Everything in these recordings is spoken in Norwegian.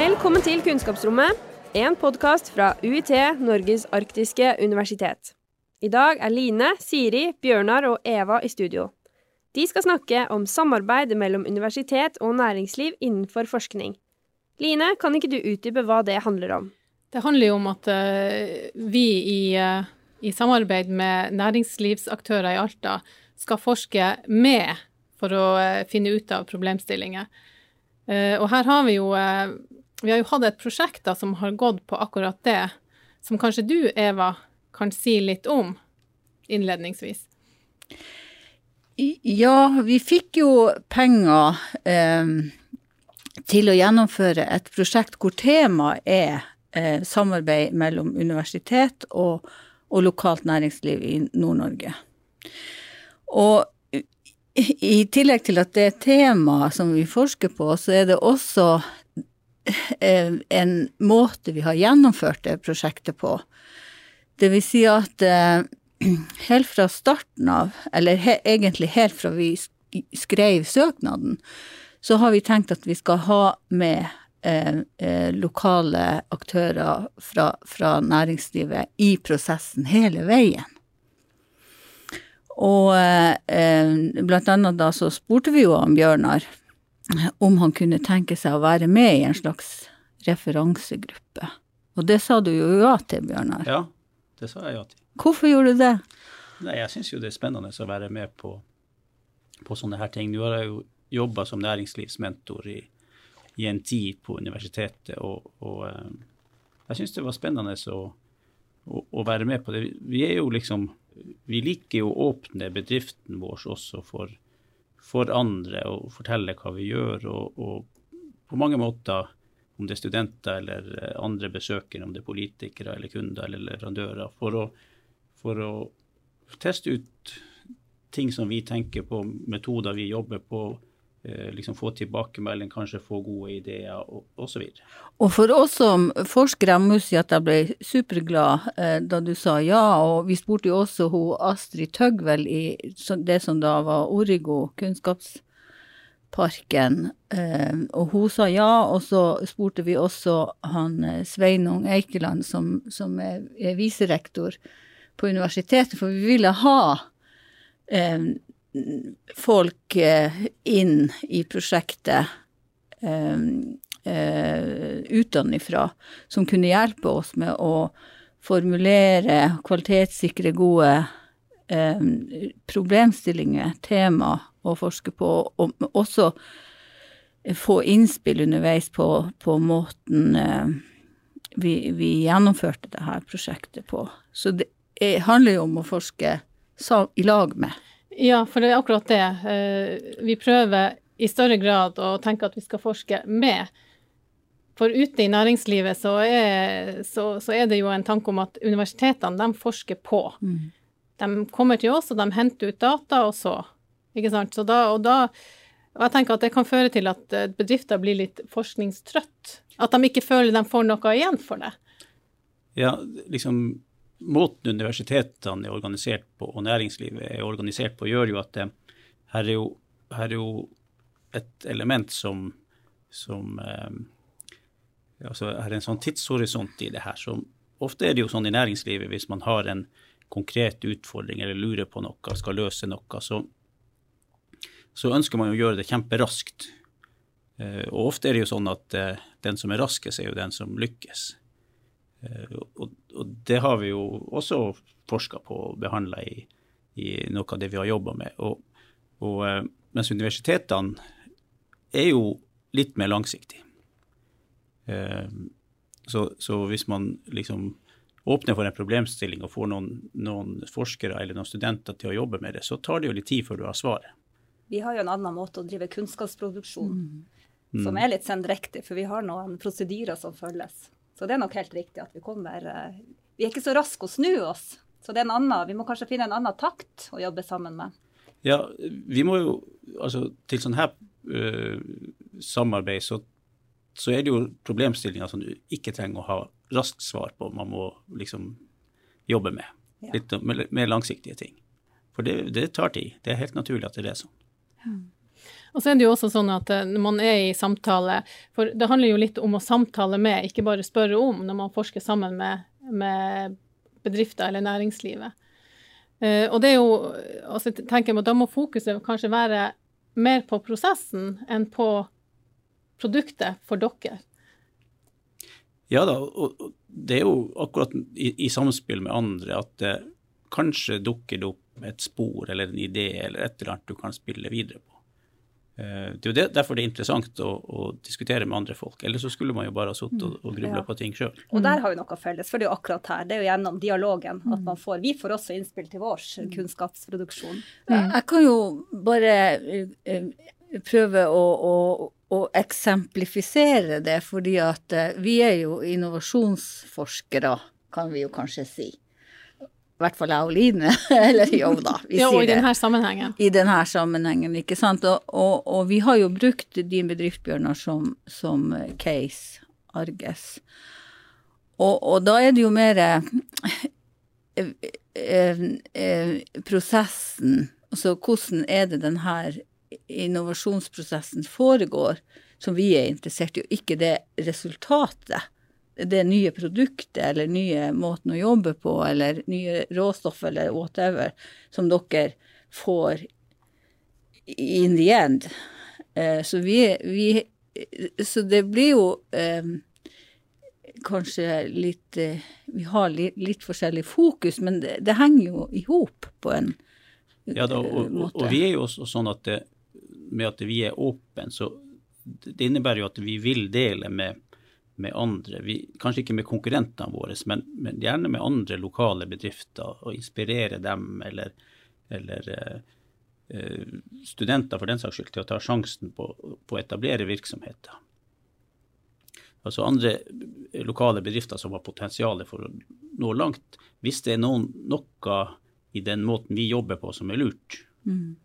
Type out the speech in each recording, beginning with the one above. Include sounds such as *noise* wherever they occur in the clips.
Velkommen til Kunnskapsrommet, en podkast fra UiT, Norges arktiske universitet. I dag er Line, Siri, Bjørnar og Eva i studio. De skal snakke om samarbeid mellom universitet og næringsliv innenfor forskning. Line, kan ikke du utdype hva det handler om? Det handler jo om at uh, vi i, uh, i, samarbeid med næringslivsaktører i Alta skal forske med for å uh, finne ut av problemstillinger. og her har vi jo Vi har jo hatt et prosjekt da, som har gått på akkurat det, som kanskje du, Eva, kan si litt om innledningsvis. Ja, vi fikk jo penger til å gjennomføre et prosjekt hvor temaet er eh, samarbeid mellom universitet og, og lokalt næringsliv i Nord-Norge. Og i tillegg til at det er tema som vi forsker på, så er det også eh, en måte vi har gjennomført det prosjektet på. Det vil si at eh, helt fra starten av, eller he, egentlig helt fra vi skrev søknaden, så har vi tenkt at vi skal ha med Eh, eh, lokale aktører fra, fra, næringslivet i prosessen hele veien. Og eh, blant annet da så spurte vi jo om Bjørnar om han kunne tenke seg å være med i en slags referansegruppe. Og det sa du jo ja til, Bjørnar. Ja, det sa jeg ja til. Hvorfor gjorde du det? Nei, Jeg syns jo det er spennende å være med på, på sånne her ting. Nå har jeg jo jobba som næringslivsmentor i i en tid på universitetet. Og, og eh, jeg syns det var spennende å, å, å, være med på det. Vi er jo liksom Vi liker jo å åpne bedriften vår også for, for andre og fortelle hva vi gjør. Og, og, på mange måter, om det er studenter eller andre besøkere, om det er politikere eller kunder eller leverandører, for å, for å teste ut ting som vi tenker på, metoder vi jobber på, Eh, liksom få tilbakemelding, kanskje få gode ideer og osv. Og, og for oss som forskere, jeg må si at jeg ble superglad eh, da du sa ja, og vi spurte jo også hun Astrid Tøgvel i det som da var Origo kunnskapsparken, eh, og hun sa ja, og så spurte vi også han eh, Sveinung Eikeland som, som er, er viserektor på universitetet, for vi ville ha eh, folk eh, inn i prosjektet eh, eh, utenfra, som kunne hjelpe oss med å formulere, kvalitetssikre gode problemstillinger, tema å forske på, og også få innspill underveis på, på måten vi, vi, gjennomførte dette prosjektet på. Så det handler jo om å forske i lag med. Ja, for det er akkurat det. Eh, vi prøver i større grad å tenke at vi skal forske med. For ute i næringslivet så er, så, så er det jo en tanke om at universitetene, de forsker på. Mm. De kommer til oss, og de henter ut data, og så. Ikke sant. Så da, og da og jeg tenker at det kan føre til at eh, bedrifter blir litt forskningstrøtt. At de ikke føler de får noe igjen for det. Ja, liksom måten universitetene er organisert på, og næringslivet er organisert på, gjør jo at det, her, er jo, her er jo et element som, som eh, altså Her er en sånn tidshorisont i det her. som Ofte er det jo sånn i næringslivet hvis man har en konkret utfordring eller lurer på noe, skal løse noe, så, så ønsker man å gjøre det kjemperaskt. Eh, og ofte er det jo sånn at eh, den som er raskest, er jo den som lykkes. Eh, og, og, det har vi jo også forska på og behandla i, i, noe av det vi har jobba med. Og, og, eh, mens universitetene er jo litt mer langsiktige. Eh, så, så, hvis man liksom åpner for en problemstilling og får noen, noen, forskere eller noen studenter til å jobbe med det, så tar det jo litt tid før du har svaret. Vi har jo en annen måte å drive kunnskapsproduksjon mm. som er litt sendrektig, for vi har noen prosedyrer som følges. Så det er nok helt riktig at vi kommer eh, Vi er ikke så raske å snu oss. Så det er en annen, vi må kanskje finne en annen takt å jobbe sammen med. Ja, vi må jo Altså, til sånn her uh, samarbeid, så, så, er det jo problemstillinger som du ikke trenger å ha raskt svar på. Man må liksom jobbe med. Ja. Litt mer langsiktige ting. For det, det, tar tid. Det er helt naturlig at det er sånn. Ja. Og så er det jo også sånn at når man er i samtale For det handler jo litt om å samtale med, ikke bare spørre om, når man forsker sammen med, med bedrifter eller næringslivet. og det er jo altså tenker jeg, Da må fokuset kanskje være mer på prosessen enn på produktet for dere. Ja da, og det er jo akkurat i, i samspill med andre at det kanskje dukker det opp et spor eller en idé eller et eller annet du kan spille videre på. Eh, det er jo derfor det er interessant å, å, diskutere med andre folk. Ellers så skulle man jo bare ha sittet og, og grubla ja. på ting sjøl. Og der har vi noe felles, for det er jo akkurat her. Det er jo gjennom dialogen at man får Vi får også innspill til vår kunnskapsproduksjon. Jeg kan jo bare eh, prøve å, å å eksemplifisere det, fordi at eh, vi er jo innovasjonsforskere, kan vi jo kanskje si. I hvert fall jeg og Line. *laughs* Eller jo da, vi ja, sier det. I denne sammenhengen. I denne sammenhengen, ikke sant. Og, og, og vi har jo brukt din bedrift, Bjørnar, som, som case, Arges. Og, og, da er det jo mer eh, eh, eh, prosessen, altså hvordan er det denne innovasjonsprosessen foregår, som vi er interessert i, og ikke det resultatet. Det nye produktet eller nye måten å jobbe på eller nye råstoff eller whatever som dere får in the end. Eh, så vi, vi Så det blir jo eh, kanskje litt eh, Vi har litt, litt, forskjellig fokus, men det, det henger jo i hop på en ja, da, og, måte. Og vi er jo også sånn at det, med at vi er åpne, så det innebærer jo at vi vil dele med, med andre. Vi, kanskje ikke med konkurrentene våre, men, men, gjerne med andre lokale bedrifter. Og inspirere dem, eller, eller uh, studenter for den saks skyld, til å ta sjansen på, på å etablere virksomheter. Altså andre lokale bedrifter som har potensial for å nå langt. Hvis det er noen, noe i den måten vi jobber på som er lurt, mm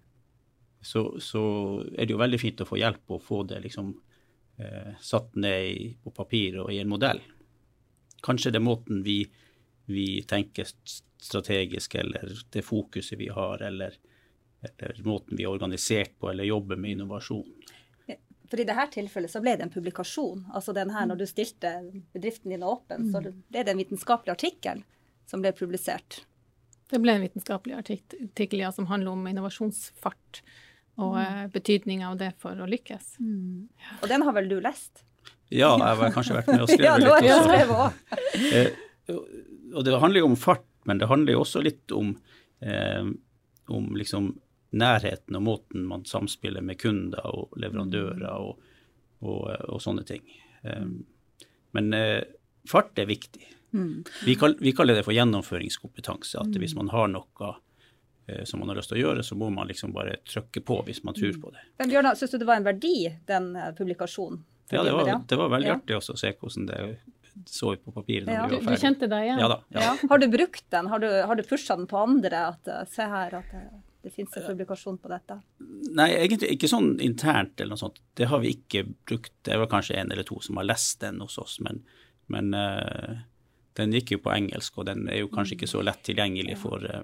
så, så, er det jo veldig fint å få hjelp og få det liksom eh, satt ned i, på papir og i en modell. Kanskje det er måten vi, vi tenker strategisk, eller det fokuset vi har, eller, eller, måten vi er organisert på, eller jobber med innovasjon. For I dette tilfellet så ble det en publikasjon. altså den her Når du stilte bedriften din åpen, så mm. ble det en vitenskapelig artikkel som ble publisert. Det ble en vitenskapelig artikkel ja, som handler om innovasjonsfart og mm. Eh, betydninga av det for å lykkes. Mm. Og den har vel du lest? Ja, jeg har kanskje vært med og *laughs* skrevet litt. ja, det også. *laughs* eh, og det handler jo om fart, men det handler jo også litt om, eh, om liksom nærheten og måten man samspiller med kunder og leverandører og, og, og sånne ting. Eh, men eh, fart er viktig. Mm. Vi, kall, vi, kaller det for gjennomføringskompetanse. At hvis man har noe som man har lyst til å gjøre, så må man liksom bare trykke på hvis man tror på det. Men Bjørnar, syns du det var en verdi, den eh, publikasjonen? Ja, det var, det var veldig ja. artig også å se hvordan det så ut på papiret. Ja. Du, du, kjente deg igjen? Ja da. Ja. Ja. Har du brukt den? Har du, har du pusha den på andre? At eh, se her, at det, det finnes en publikasjon på dette? Nei, egentlig ikke sånn internt eller noe sånt. Det har vi ikke brukt. Det var kanskje en eller to som har lest den hos oss, men, men uh, den gikk jo på engelsk, og den er jo kanskje ikke så lett tilgjengelig for uh,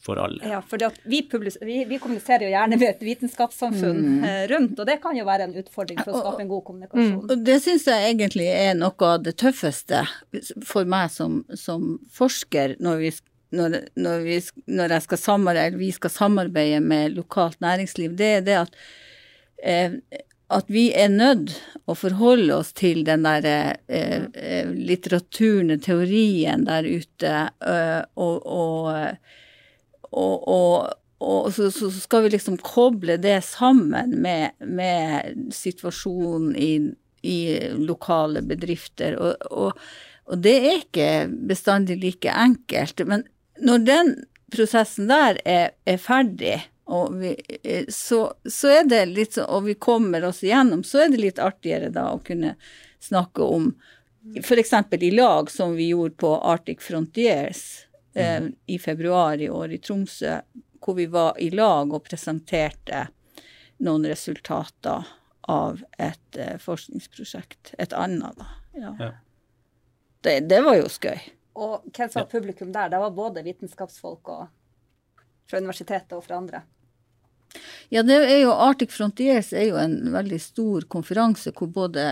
for alle. Ja, for vi, vi, vi, kommuniserer jo gjerne med et vitenskapssamfunn mm. Eh, rundt, og det kan jo være en utfordring for å skape en god kommunikasjon. Mm. Og Det syns jeg egentlig er noe av det tøffeste for meg som, som forsker, når, vi, når, når, vi, når jeg skal samarbeide, vi skal samarbeide med lokalt næringsliv, det er det at eh, at vi er nødt å forholde oss til den der eh, eh litteraturen, teorien der ute, øh, og, og og, og, og så, så, skal vi liksom koble det sammen med, med situasjonen i, i, lokale bedrifter. Og, og, og, det er ikke bestandig like enkelt. Men når den prosessen der er, er ferdig, vi, så, så, er det litt sånn, og vi kommer oss igjennom, så er det litt artigere da å kunne snakke om f.eks. i lag, som vi gjorde på Arctic Frontiers eh, i februar i år i Tromsø, hvor vi var i lag og presenterte noen resultater av et eh, forskningsprosjekt. Et annet, da. Ja. ja. Det, det, var jo skøy. Og hvem som var publikum der? Det var både vitenskapsfolk og fra universitetet og fra andre? Ja, det er jo Arctic Frontiers er jo en veldig stor konferanse hvor både,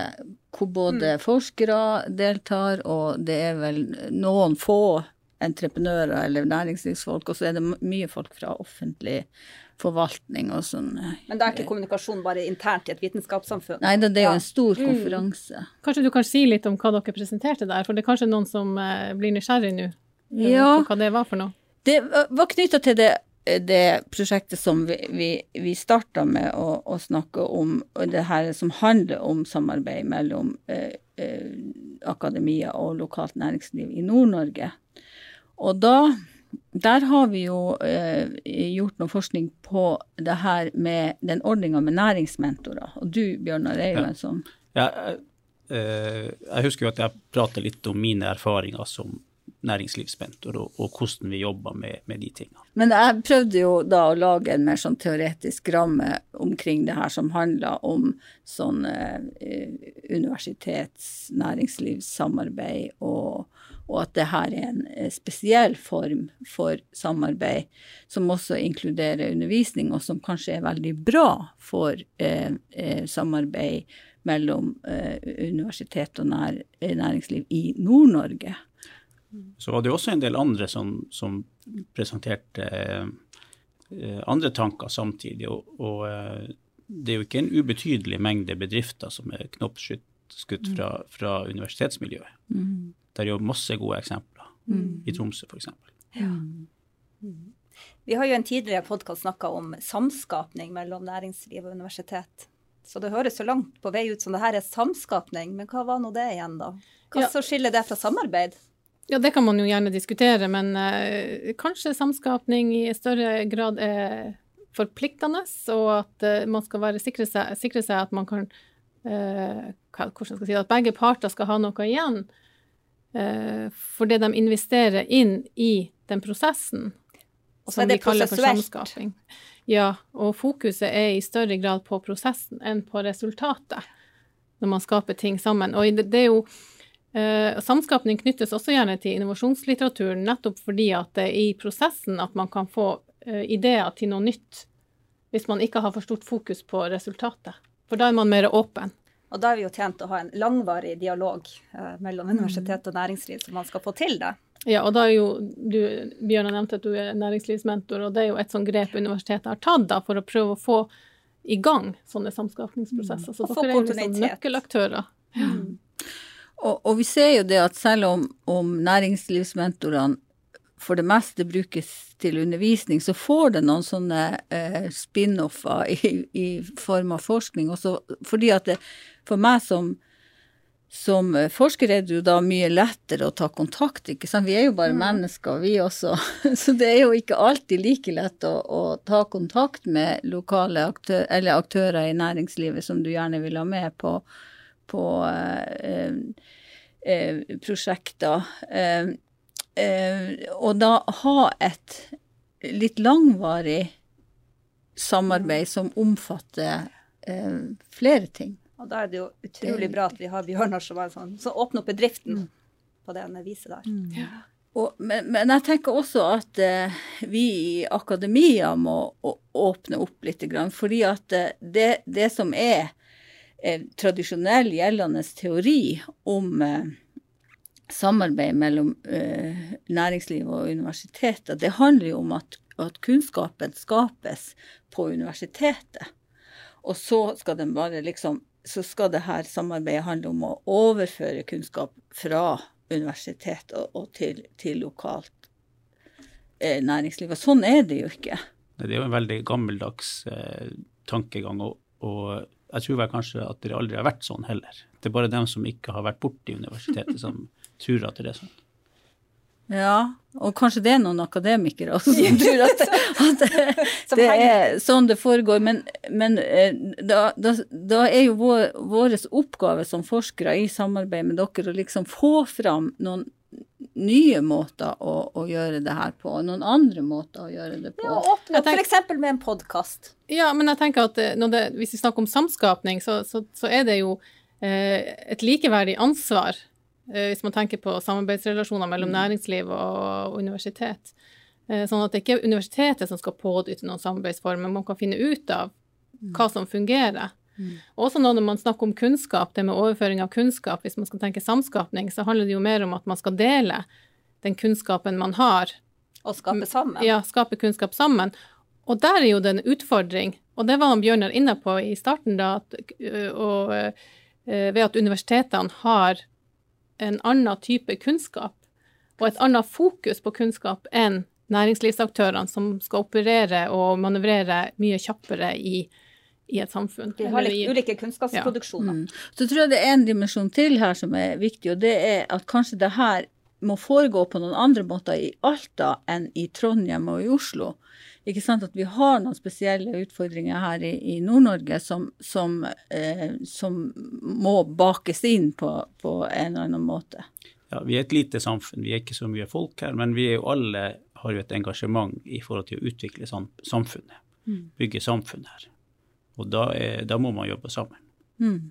hvor både mm. forskere deltar, og det er vel noen få entreprenører eller næringslivsfolk, og så er det mye folk fra offentlig forvaltning og sånn. Eh, Men det er ikke kommunikasjon bare internt i et vitenskapssamfunn? Nei, det, er jo en stor mm. konferanse. Mm. Kanskje du kan si litt om hva dere presenterte der, for det er kanskje noen som uh, blir nysgjerrig nå? Ja. Hva det var for noe? Det var knytta til det det prosjektet som vi, vi, vi starta med å, å, snakke om, det her som handler om samarbeid mellom eh, eh, akademia og lokalt næringsliv i Nord-Norge. Og da der har vi jo eh, gjort noe forskning på det her med den ordninga med næringsmentorer. Og du, Bjørnar, er jo en sånn Ja, jeg, eh, jeg husker jo at jeg prater litt om mine erfaringer som næringslivsmentor, og, og, hvordan vi jobber med, med, de tingene. Men jeg prøvde jo da å lage en mer sånn teoretisk ramme omkring det her, som handler om sånn eh, universitets-, næringslivssamarbeid, og, og, at det her er en eh, spesiell form for samarbeid som også inkluderer undervisning, og som kanskje er veldig bra for eh, eh samarbeid mellom eh, universitet og nær, eh, næringsliv i Nord-Norge. Så var det også en del andre som, som presenterte eh, andre tanker samtidig. Og, og det er jo ikke en ubetydelig mengde bedrifter som er knoppskutt fra, fra universitetsmiljøet. Mm. Det er jo masse gode eksempler, mm. i Tromsø f.eks. Ja. Mm. Vi har jo en tidligere podkast snakka om samskapning mellom næringsliv og universitet. Så det høres så langt på vei ut som det her er samskapning, men hva var nå det igjen, da? Hva ja. så skiller det fra samarbeid? Ja, det kan man jo gjerne diskutere, men uh, kanskje samskapning i større grad er forpliktende, og at uh, man skal være sikre seg, sikre seg at man kan uh, hvordan skal jeg si, At begge parter skal ha noe igjen for det de investerer inn i den prosessen. Som vi kaller for samskaping. Ja, og fokuset er i større grad på prosessen enn på resultatet når man skaper ting sammen. Og det, det er jo Uh, samskapning knyttes også gjerne til innovasjonslitteraturen, nettopp fordi at det er i prosessen at man kan få uh, ideer til noe nytt, hvis man ikke har for stort fokus på resultatet. For da er man mer åpen. Og da er vi jo tjent å ha en langvarig dialog eh, mellom universitet og næringsliv, så man skal få til det. Ja, og da er jo du, Bjørn har nevnt at du er næringslivsmentor, og det er jo et sånt grep universitetet har tatt da, for å prøve å få i gang sånne samskapningsprosesser. Så dere er liksom nøkkelaktører. Ja. Mm. Og, og, vi ser jo det at selv om, om næringslivsmentorene for det meste brukes til undervisning, så får det noen sånne eh, spin-offer i, i, form av forskning. Også fordi at det, for meg som, som forsker er det jo da mye lettere å ta kontakt, ikke sant. Vi er jo bare mm. mennesker, vi også. *laughs* Så det er jo ikke alltid like lett å, å ta kontakt med lokale aktør, eller aktører i næringslivet som du gjerne vil ha med på på eh, eh, prosjekter. Eh, og da ha et litt langvarig samarbeid som omfatter flere ting. Og da er det jo utrolig bra at vi har Bjørnar som, sånn, som åpner opp bedriften mm. på det viset der. Mm. Ja. Og, men, men, jeg tenker også at uh, vi i akademia må åpne opp litt. Fordi at det, det som er eh, tradisjonell gjeldende teori om eh, samarbeid mellom eh, næringsliv og universiteter, det handler jo om at, at, kunnskapen skapes på universitetet. Og så skal den bare liksom så skal dette samarbeidet handle om å overføre kunnskap fra universitet og, og til, til, lokalt eh, næringsliv. Og sånn er det jo ikke. Det er jo en veldig gammeldags eh, tankegang. og, og jeg tror vel kanskje at det aldri har vært sånn heller. Det er bare dem som ikke har vært borti universitetet, som *laughs* tror at det er sånn. Ja, og kanskje det er noen akademikere også som tror at, at det, er sånn det foregår. Men, men eh, da, da, da, er jo vår, vår oppgave som forskere i samarbeid med dere å liksom få fram noen nye måter å, å, gjøre det her på, og noen andre måter å gjøre det på. Ja, åpne opp f.eks. med en podkast. Ja, men jeg tenker at eh, det, hvis vi snakker om samskapning, så, så, så er det jo eh, et likeverdig ansvar, hvis man tenker på samarbeidsrelasjoner mellom mm. næringsliv og universitet. Eh, sånn at det ikke er universitetet som skal pådytte noen samarbeidsformer, man kan finne ut av hva som fungerer. Også når man snakker om kunnskap, det med overføring av kunnskap, hvis man skal tenke samskapning, så handler det jo mer om at man skal dele den kunnskapen man har. Og skape sammen. Ja, skape kunnskap sammen. Og der er jo det en utfordring, og det var han Bjørnar inne på i starten, da, at, og, ved at universitetene har en annen type kunnskap, og et annet fokus på kunnskap enn næringslivsaktørene, som skal operere og manøvrere mye kjappere i, i et samfunn. Vi har litt ulike kunnskapsproduksjoner. Mm. Så tror jeg det er en dimensjon til her som er viktig, og det er at kanskje det her må foregå på noen andre måter i Alta enn i Trondheim og i Oslo. Ikke sant at vi har noen spesielle utfordringer her i, i Nord-Norge som, som, eh, som må bakes inn på, på en eller annen måte. Ja, vi er et lite samfunn, vi er ikke så mye folk her, men vi er jo alle har jo et engasjement i forhold til å utvikle sam samfunnet. Bygge samfunn her. Og da, er, da må man jobbe sammen. Mm.